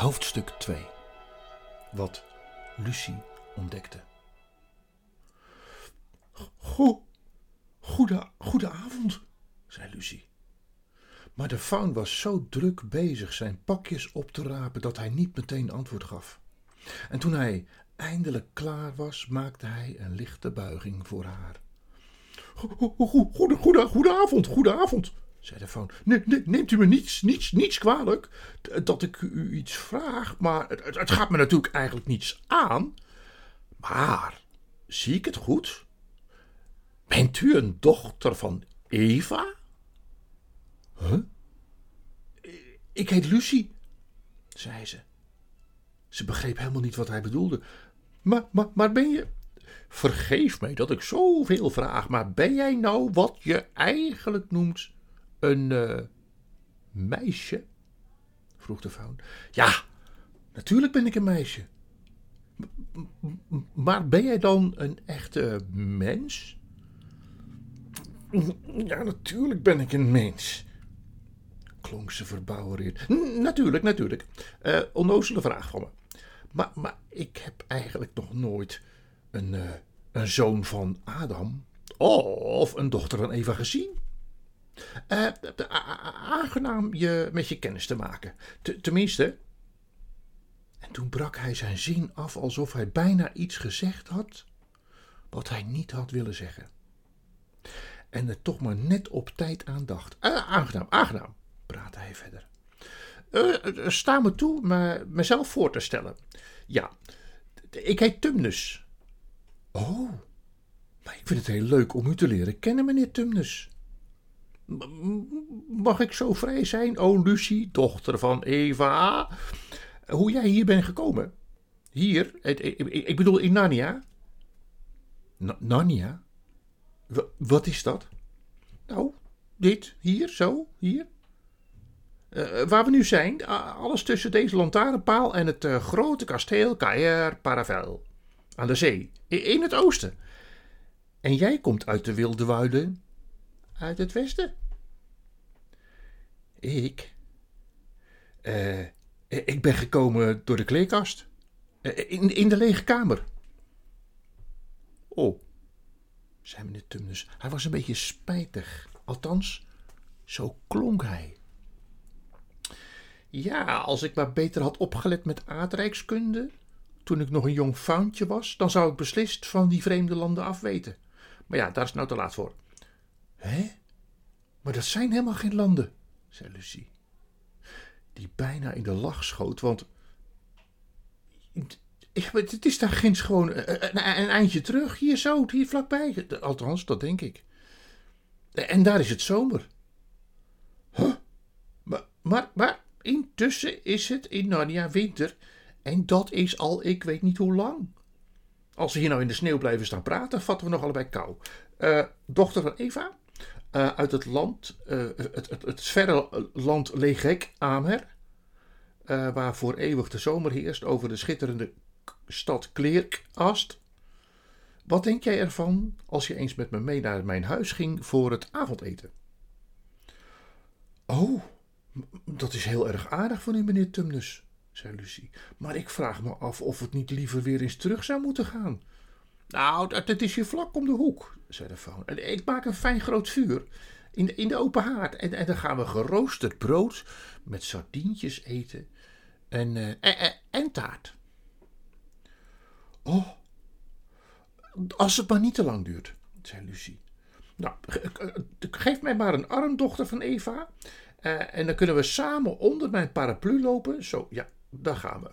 Hoofdstuk 2 Wat Lucie ontdekte. Go goede, goedenavond, zei Lucie. Maar de faun was zo druk bezig zijn pakjes op te rapen dat hij niet meteen antwoord gaf. En toen hij eindelijk klaar was, maakte hij een lichte buiging voor haar. Goede, goede, goedenavond, goedenavond, zei de faun. neemt u me niets, niets, niets kwalijk dat ik u iets vraag, maar het, het gaat me natuurlijk eigenlijk niets aan. Maar, zie ik het goed? Bent u een dochter van Eva? Huh? Ik heet Lucie, zei ze. Ze begreep helemaal niet wat hij bedoelde. Maar, maar, maar ben je. Vergeef mij dat ik zoveel vraag, maar ben jij nou wat je eigenlijk noemt een uh, meisje? vroeg de faun. Ja, natuurlijk ben ik een meisje. Maar ben jij dan een echte mens? Ja, natuurlijk ben ik een mens. Klonk ze verbouwereerd. Natuurlijk, natuurlijk. Uh, onnozele vraag van me. Maar, maar ik heb eigenlijk nog nooit een, uh, een zoon van Adam of een dochter van Eva gezien. Uh, aangenaam je met je kennis te maken. tenminste. En toen brak hij zijn zin af alsof hij bijna iets gezegd had wat hij niet had willen zeggen. En er toch maar net op tijd aan dacht. Uh, aangenaam, aangenaam, praatte hij verder. Uh, sta me toe me, mezelf voor te stellen. Ja, ik heet Tumnus. Oh, maar ik vind het heel leuk om u te leren kennen, meneer Tumnus. Mag ik zo vrij zijn, o Lucie, dochter van Eva, hoe jij hier bent gekomen? Hier, ik bedoel in Narnia. Narnia? wat is dat? Nou, dit, hier, zo, hier. Uh, waar we nu zijn, alles tussen deze lantaarnpaal en het uh, grote kasteel Caer Paravel. Aan de zee, in het oosten. En jij komt uit de wilde wouden uit het westen. Ik? Uh, ik ben gekomen door de kleerkast. In, in de lege kamer. Oh, zei meneer Tumnus. Hij was een beetje spijtig. Althans, zo klonk hij. Ja, als ik maar beter had opgelet met aardrijkskunde, toen ik nog een jong fauntje was, dan zou ik beslist van die vreemde landen afweten. Maar ja, daar is nou te laat voor. Hé? Maar dat zijn helemaal geen landen, zei Lucie. Die bijna in de lach schoot, want. Het is daar ginds gewoon een, een eindje terug, hier zo, hier vlakbij. Althans, dat denk ik. En daar is het zomer. Huh? Maar, maar, maar intussen is het in Narnia winter. En dat is al ik weet niet hoe lang. Als we hier nou in de sneeuw blijven staan praten, vatten we nog allebei kou. Uh, dochter van Eva, uh, uit het land, uh, het, het, het, verre land Legek, Amer. waar voor eeuwig de zomer heerst over de schitterende stad Kleerkast. Wat denk jij ervan als je eens met me mee naar mijn huis ging voor het avondeten? Oh, dat is heel erg aardig van u, meneer Tumnus, zei Lucie. Maar ik vraag me af of het niet liever weer eens terug zou moeten gaan. Nou, het is hier vlak om de hoek, zei de faun. Ik maak een fijn groot vuur in de, in de open haard. En, en dan gaan we geroosterd brood met sardientjes eten en, uh, en, taart. Oh, als het maar niet te lang duurt, zei Lucie. Nou, geef mij maar een armdochter van Eva. En dan kunnen we samen onder mijn paraplu lopen. Zo, ja, daar gaan we.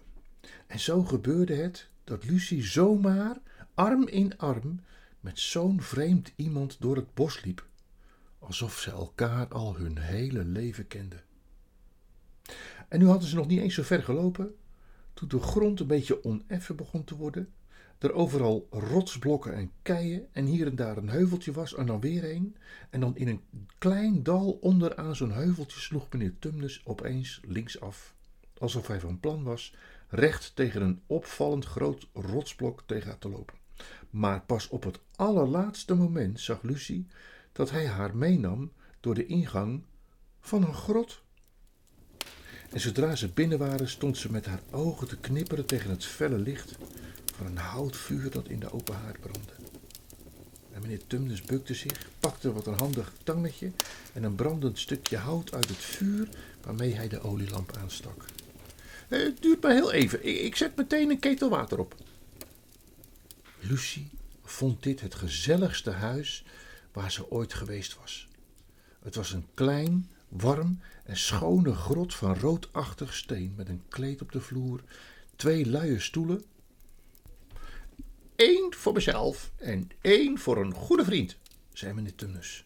En zo gebeurde het dat Lucie zomaar arm in arm met zo'n vreemd iemand door het bos liep. Alsof ze elkaar al hun hele leven kenden. En nu hadden ze nog niet eens zo ver gelopen, toen de grond een beetje oneffen begon te worden er overal rotsblokken en keien en hier en daar een heuveltje was en dan weer een. En dan in een klein dal onderaan zo'n heuveltje sloeg meneer Tumnus opeens linksaf, alsof hij van plan was recht tegen een opvallend groot rotsblok tegen te lopen. Maar pas op het allerlaatste moment zag Lucie dat hij haar meenam door de ingang van een grot. En zodra ze binnen waren, stond ze met haar ogen te knipperen tegen het felle licht van een houtvuur dat in de open haard brandde. En meneer Tumnus bukte zich, pakte wat een handig tangetje en een brandend stukje hout uit het vuur waarmee hij de olielamp aanstak. Eh, het duurt maar heel even. Ik, ik zet meteen een ketel water op. Lucie vond dit het gezelligste huis waar ze ooit geweest was. Het was een klein, warm en schone grot van roodachtig steen met een kleed op de vloer, twee luie stoelen. Eén voor mezelf en één voor een goede vriend, zei meneer Tunnus.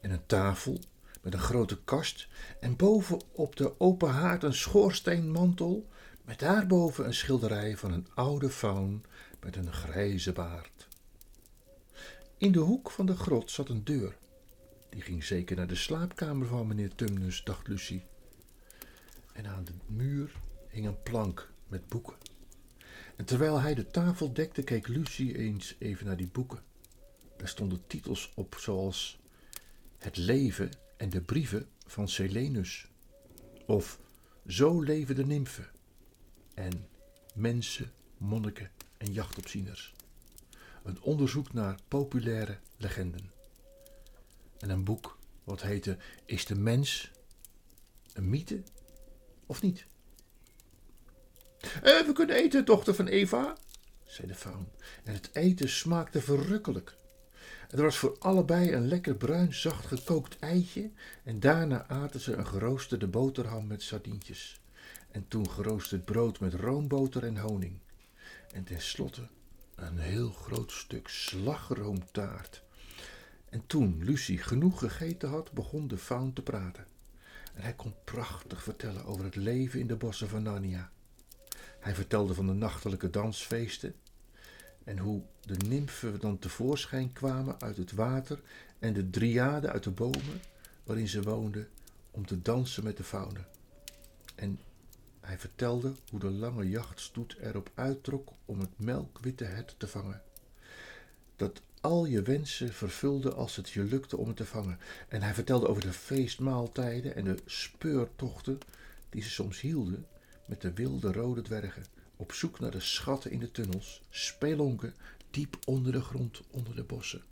En een tafel met een grote kast en boven op de open haard een schoorsteenmantel met daarboven een schilderij van een oude faun met een grijze baard. In de hoek van de grot zat een deur. Die ging zeker naar de slaapkamer van meneer Tumnus, dacht Lucie. En aan de muur hing een plank met boeken. En terwijl hij de tafel dekte, keek Lucie eens even naar die boeken. Daar stonden titels op zoals Het leven en de brieven van Selenus. Of Zo leven de nymfen. En Mensen, monniken en jachtopzieners. Een onderzoek naar populaire legenden. En een boek wat heette Is de mens een mythe of niet? Eh, we kunnen eten, dochter van Eva, zei de faun. En het eten smaakte verrukkelijk. Er was voor allebei een lekker bruin, zacht gekookt eitje en daarna aten ze een geroosterde boterham met sardientjes. En toen geroosterd brood met roomboter en honing. En tenslotte een heel groot stuk slagroomtaart. En toen Lucie genoeg gegeten had, begon de faun te praten. En hij kon prachtig vertellen over het leven in de bossen van Narnia. Hij vertelde van de nachtelijke dansfeesten en hoe de nymfen dan tevoorschijn kwamen uit het water en de dryaden uit de bomen waarin ze woonden om te dansen met de faune. En hij vertelde hoe de lange jachtstoet erop uittrok om het melkwitte hert te vangen. Dat al je wensen vervulde als het je lukte om het te vangen. En hij vertelde over de feestmaaltijden en de speurtochten die ze soms hielden met de wilde rode dwergen, op zoek naar de schatten in de tunnels, spelonken diep onder de grond, onder de bossen.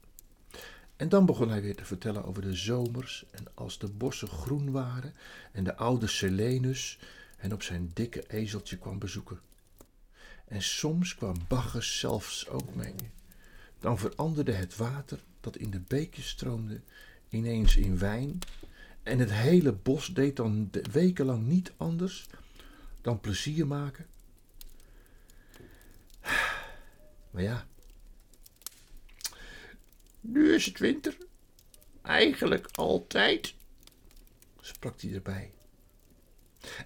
En dan begon hij weer te vertellen over de zomers en als de bossen groen waren en de oude Selenus hen op zijn dikke ezeltje kwam bezoeken. En soms kwam Bacchus zelfs ook mee. Dan veranderde het water dat in de beekjes stroomde ineens in wijn en het hele bos deed dan wekenlang niet anders dan plezier maken. Maar ja, nu is het winter. Eigenlijk altijd, sprak hij erbij.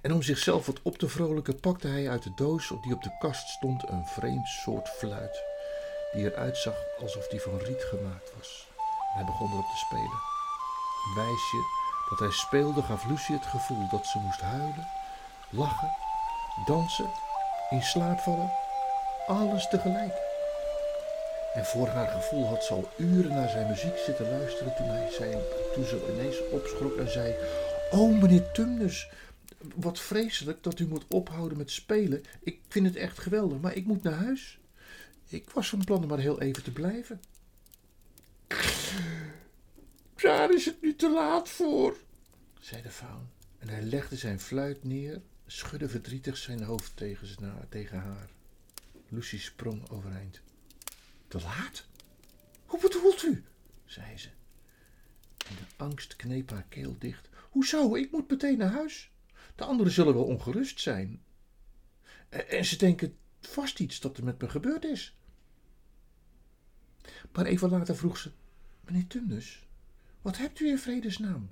En om zichzelf wat op te vrolijken, pakte hij uit de doos die op de kast stond een vreemd soort fluit, die eruit zag alsof die van riet gemaakt was. En hij begon erop te spelen. Een wijsje dat hij speelde gaf Lucie het gevoel dat ze moest huilen, lachen dansen, in slaap vallen, alles tegelijk. En voor haar gevoel had ze al uren naar zijn muziek zitten luisteren toen, hij zei, ze ineens opschrok en zei: Oh, meneer Tumnus, wat vreselijk dat u moet ophouden met spelen. Ik vind het echt geweldig, maar ik moet naar huis. Ik was van plan om maar heel even te blijven. Daar is het nu te laat voor, zei de faun. En hij legde zijn fluit neer schudde verdrietig zijn hoofd tegen, tegen haar. Lucie sprong overeind. Te laat? Hoe bedoelt u? zei ze. En de angst kneep haar keel dicht. Hoezo? Ik moet meteen naar huis. De anderen zullen wel ongerust zijn. En ze denken vast iets dat er met me gebeurd is. Maar even later vroeg ze: Meneer Tumnus, wat hebt u in vredesnaam?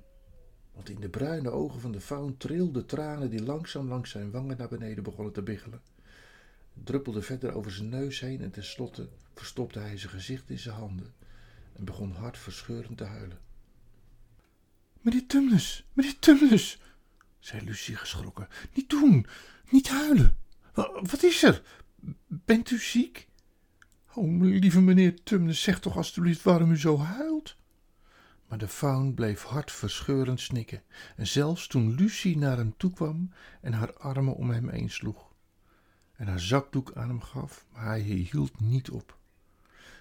want in de bruine ogen van de faun trilden tranen die langzaam langs zijn wangen naar beneden begonnen te biggelen. Druppelde verder over zijn neus heen en tenslotte verstopte hij zijn gezicht in zijn handen en begon hartverscheurend te huilen. Meneer Tumnus, meneer Tumnus, zei Lucie geschrokken. Niet doen, niet huilen. Wat is er? Bent u ziek? Oh, lieve meneer Tumnus, zeg toch alstublieft waarom u zo huilt. Maar de faun bleef hartverscheurend snikken, en zelfs toen Lucie naar hem toe kwam en haar armen om hem heen sloeg en haar zakdoek aan hem gaf, maar hij hield niet op.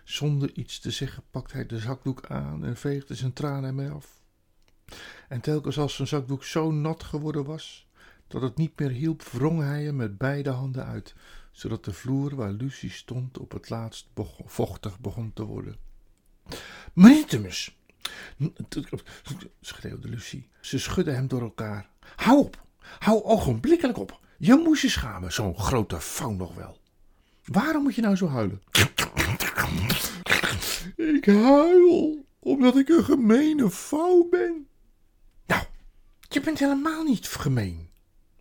Zonder iets te zeggen pakte hij de zakdoek aan en veegde zijn tranen ermee af. En telkens als zijn zakdoek zo nat geworden was dat het niet meer hielp, wrong hij hem met beide handen uit, zodat de vloer waar Lucie stond op het laatst vochtig begon te worden. Tummers, schreeuwde Lucie. Ze schudde hem door elkaar. Hou op, hou ogenblikkelijk op. Je moest je schamen, zo'n grote faun nog wel. Waarom moet je nou zo huilen? Ik huil omdat ik een gemene vrouw ben. Je bent helemaal niet gemeen.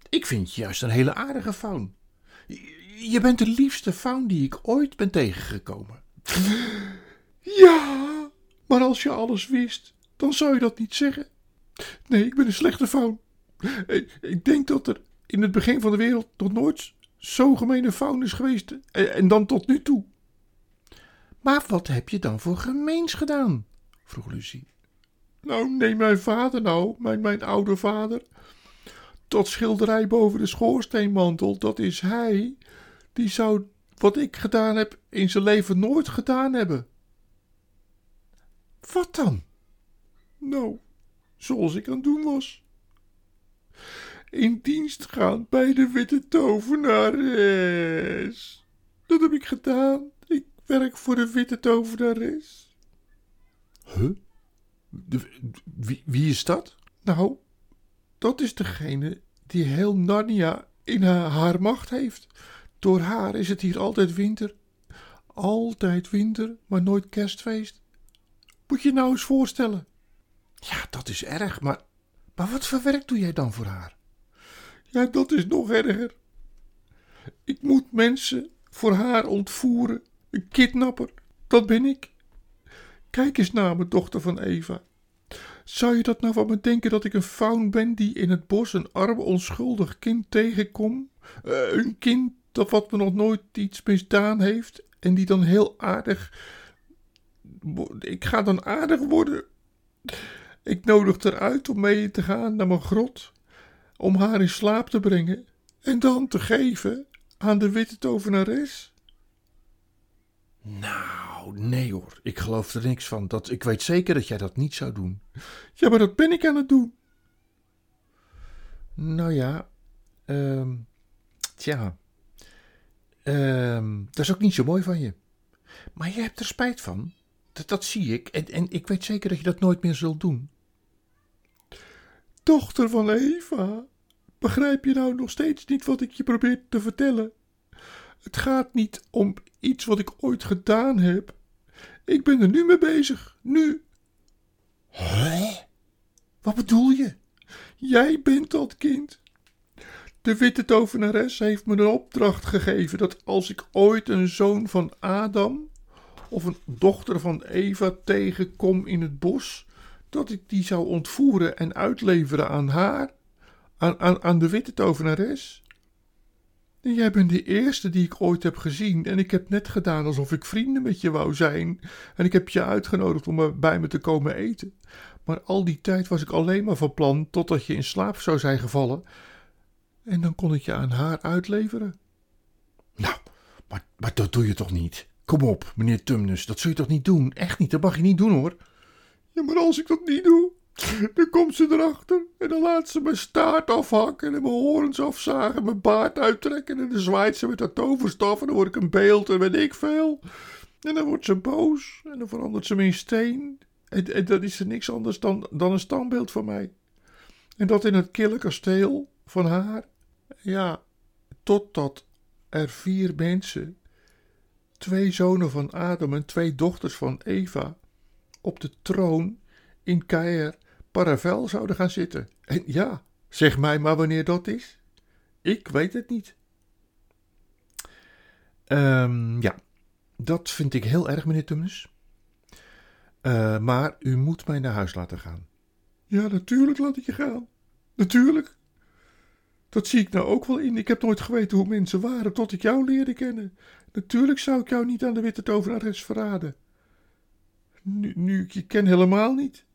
Ik vind je juist een hele aardige faun. Je bent de liefste faun die ik ooit ben tegengekomen. Ja, maar als je alles wist, dan zou je dat niet zeggen. Nee, ik ben een slechte faun. Ik denk dat er in het begin van de wereld nog nooit zo gemene faun is geweest. En dan tot nu toe. Maar wat heb je dan voor gemeens gedaan? vroeg Lucie. Nou, neem mijn vader nou, mijn, mijn oude vader. Dat schilderij boven de schoorsteenmantel, dat is hij. Die zou wat ik gedaan heb in zijn leven nooit gedaan hebben. Wat dan? Nou, zoals ik aan het doen was. In dienst gaan bij de witte tovenares. Dat heb ik gedaan. Ik werk voor de witte tovenares. Huh? Wie, wie is dat? Nou, dat is degene die heel Narnia in haar, haar macht heeft. Door haar is het hier altijd winter. Altijd winter, maar nooit kerstfeest. Moet je nou eens voorstellen. Ja, dat is erg, maar, maar wat voor werk doe jij dan voor haar? Ja, dat is nog erger. Ik moet mensen voor haar ontvoeren. Een kidnapper, dat ben ik. Kijk eens naar me, dochter van Eva. Zou je dat nou van me denken dat ik een faun ben die in het bos een arm onschuldig kind tegenkom? Uh, een kind dat wat me nog nooit iets misdaan heeft en die dan heel aardig ik ga dan aardig worden. Ik nodig haar uit om mee te gaan naar mijn grot, om haar in slaap te brengen en dan te geven aan de witte tovenares. Nou, nee hoor, ik geloof er niks van. Dat, ik weet zeker dat jij dat niet zou doen. Ja, maar dat ben ik aan het doen. Nou ja, um, tja, um, dat is ook niet zo mooi van je. Maar je hebt er spijt van. Dat, dat zie ik. En, en ik weet zeker dat je dat nooit meer zult doen. Dochter van Eva, begrijp je nou nog steeds niet wat ik je probeer te vertellen? Het gaat niet om iets wat ik ooit gedaan heb. Ik ben er nu mee bezig. Nu. Hè? Wat bedoel je? Jij bent dat kind. De witte tovenares heeft me een opdracht gegeven dat als ik ooit een zoon van Adam of een dochter van Eva tegenkom in het bos, dat ik die zou ontvoeren en uitleveren aan haar, aan, aan, aan de witte tovenares? Jij bent de eerste die ik ooit heb gezien en ik heb net gedaan alsof ik vrienden met je wou zijn en ik heb je uitgenodigd om bij me te komen eten. Maar al die tijd was ik alleen maar van plan totdat je in slaap zou zijn gevallen en dan kon ik je aan haar uitleveren. Nou, maar, maar dat doe je toch niet? Kom op, meneer Tumnus, dat zul je toch niet doen? Echt niet, dat mag je niet doen hoor. Ja, maar als ik dat niet doe, dan komt ze erachter en dan laat ze mijn staart afhakken en mijn horens afzagen, mijn baard uittrekken en dan zwaait ze met haar toverstaf en dan word ik een beeld en weet ik veel. En dan wordt ze boos en dan verandert ze me in steen en, dat is er niks anders dan, dan een standbeeld van mij. En dat in het kille kasteel van haar. Ja, totdat er vier mensen twee zonen van Adam en twee dochters van Eva op de troon in Caer Paravel zouden gaan zitten. En ja, zeg mij maar wanneer dat is. Ik weet het niet. Um, ja, dat vind ik heel erg, meneer Tumnus. Uh, maar u moet mij naar huis laten gaan. Ja, natuurlijk laat ik je gaan. Natuurlijk. Dat zie ik nou ook wel in. Ik heb nooit geweten hoe mensen waren tot ik jou leerde kennen. Natuurlijk zou ik jou niet aan de witte tovenares verraden. Nu, nu ik je ken helemaal niet.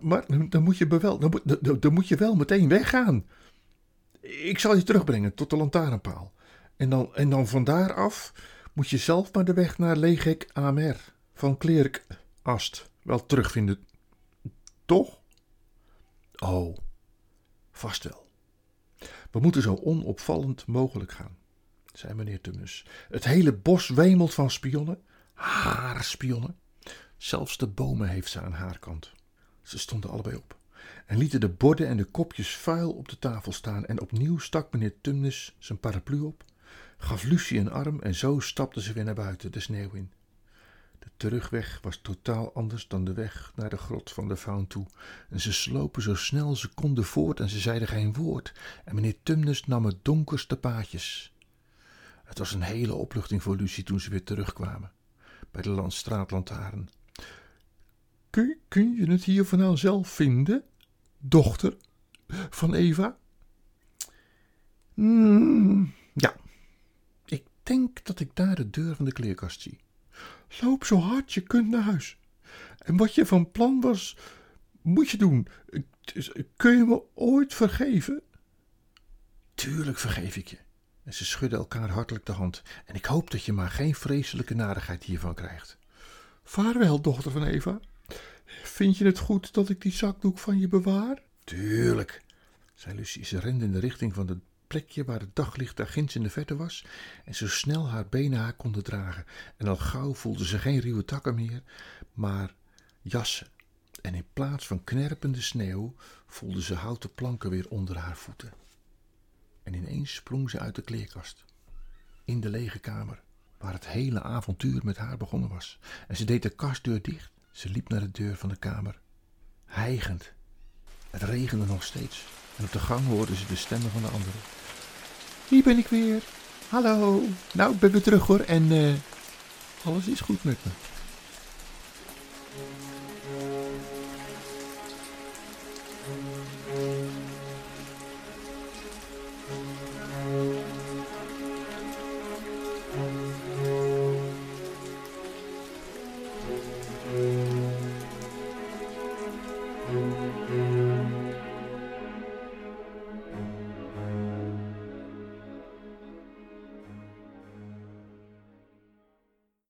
Maar, dan, moet je wel, dan, dan moet je wel meteen weggaan. Ik zal je terugbrengen tot de lantaarnpaal. En dan, en dan van daar af moet je zelf maar de weg naar Legek Amer van Klerk Ast wel terugvinden. Toch? Oh, vast wel. We moeten zo onopvallend mogelijk gaan, zei meneer Tumnus. Het hele bos wemelt van spionnen, haar spionnen. Zelfs de bomen heeft ze aan haar kant. Ze stonden allebei op en lieten de borden en de kopjes vuil op de tafel staan. En opnieuw stak meneer Tumnus zijn paraplu op, gaf Lucie een arm en zo stapten ze weer naar buiten de sneeuw in. De terugweg was totaal anders dan de weg naar de grot van de faun toe. En ze slopen zo snel ze konden voort en ze zeiden geen woord. En meneer Tumnus nam het donkerste paadjes. Het was een hele opluchting voor Lucie toen ze weer terugkwamen bij de Landstraatlantaarn. Kun, je het hier vandaan zelf vinden, dochter van Eva? Mm, ja, ik denk dat ik daar de deur van de kleerkast zie. Loop zo hard je kunt naar huis. En wat je van plan was, moet je doen. Kun je me ooit vergeven? Tuurlijk vergeef ik je. En ze schudden elkaar hartelijk de hand. En ik hoop dat je maar geen vreselijke narigheid hiervan krijgt. Vaarwel, dochter van Eva. Vind je het goed dat ik die zakdoek van je bewaar? Tuurlijk, zei Lucie. Ze rende in de richting van het plekje waar het daglicht daar ginds in de verte was en zo snel haar benen haar konden dragen. En al gauw voelde ze geen ruwe takken meer, maar jassen. En in plaats van knerpende sneeuw voelde ze houten planken weer onder haar voeten. En ineens sprong ze uit de kleerkast, in de lege kamer, waar het hele avontuur met haar begonnen was. En ze deed de kastdeur dicht ze liep naar de deur van de kamer, hijgend. Het regende nog steeds en op de gang hoorde ze de stemmen van de anderen. Hier ben ik weer. Hallo. Nou, ik ben weer terug hoor en uh, alles is goed met me.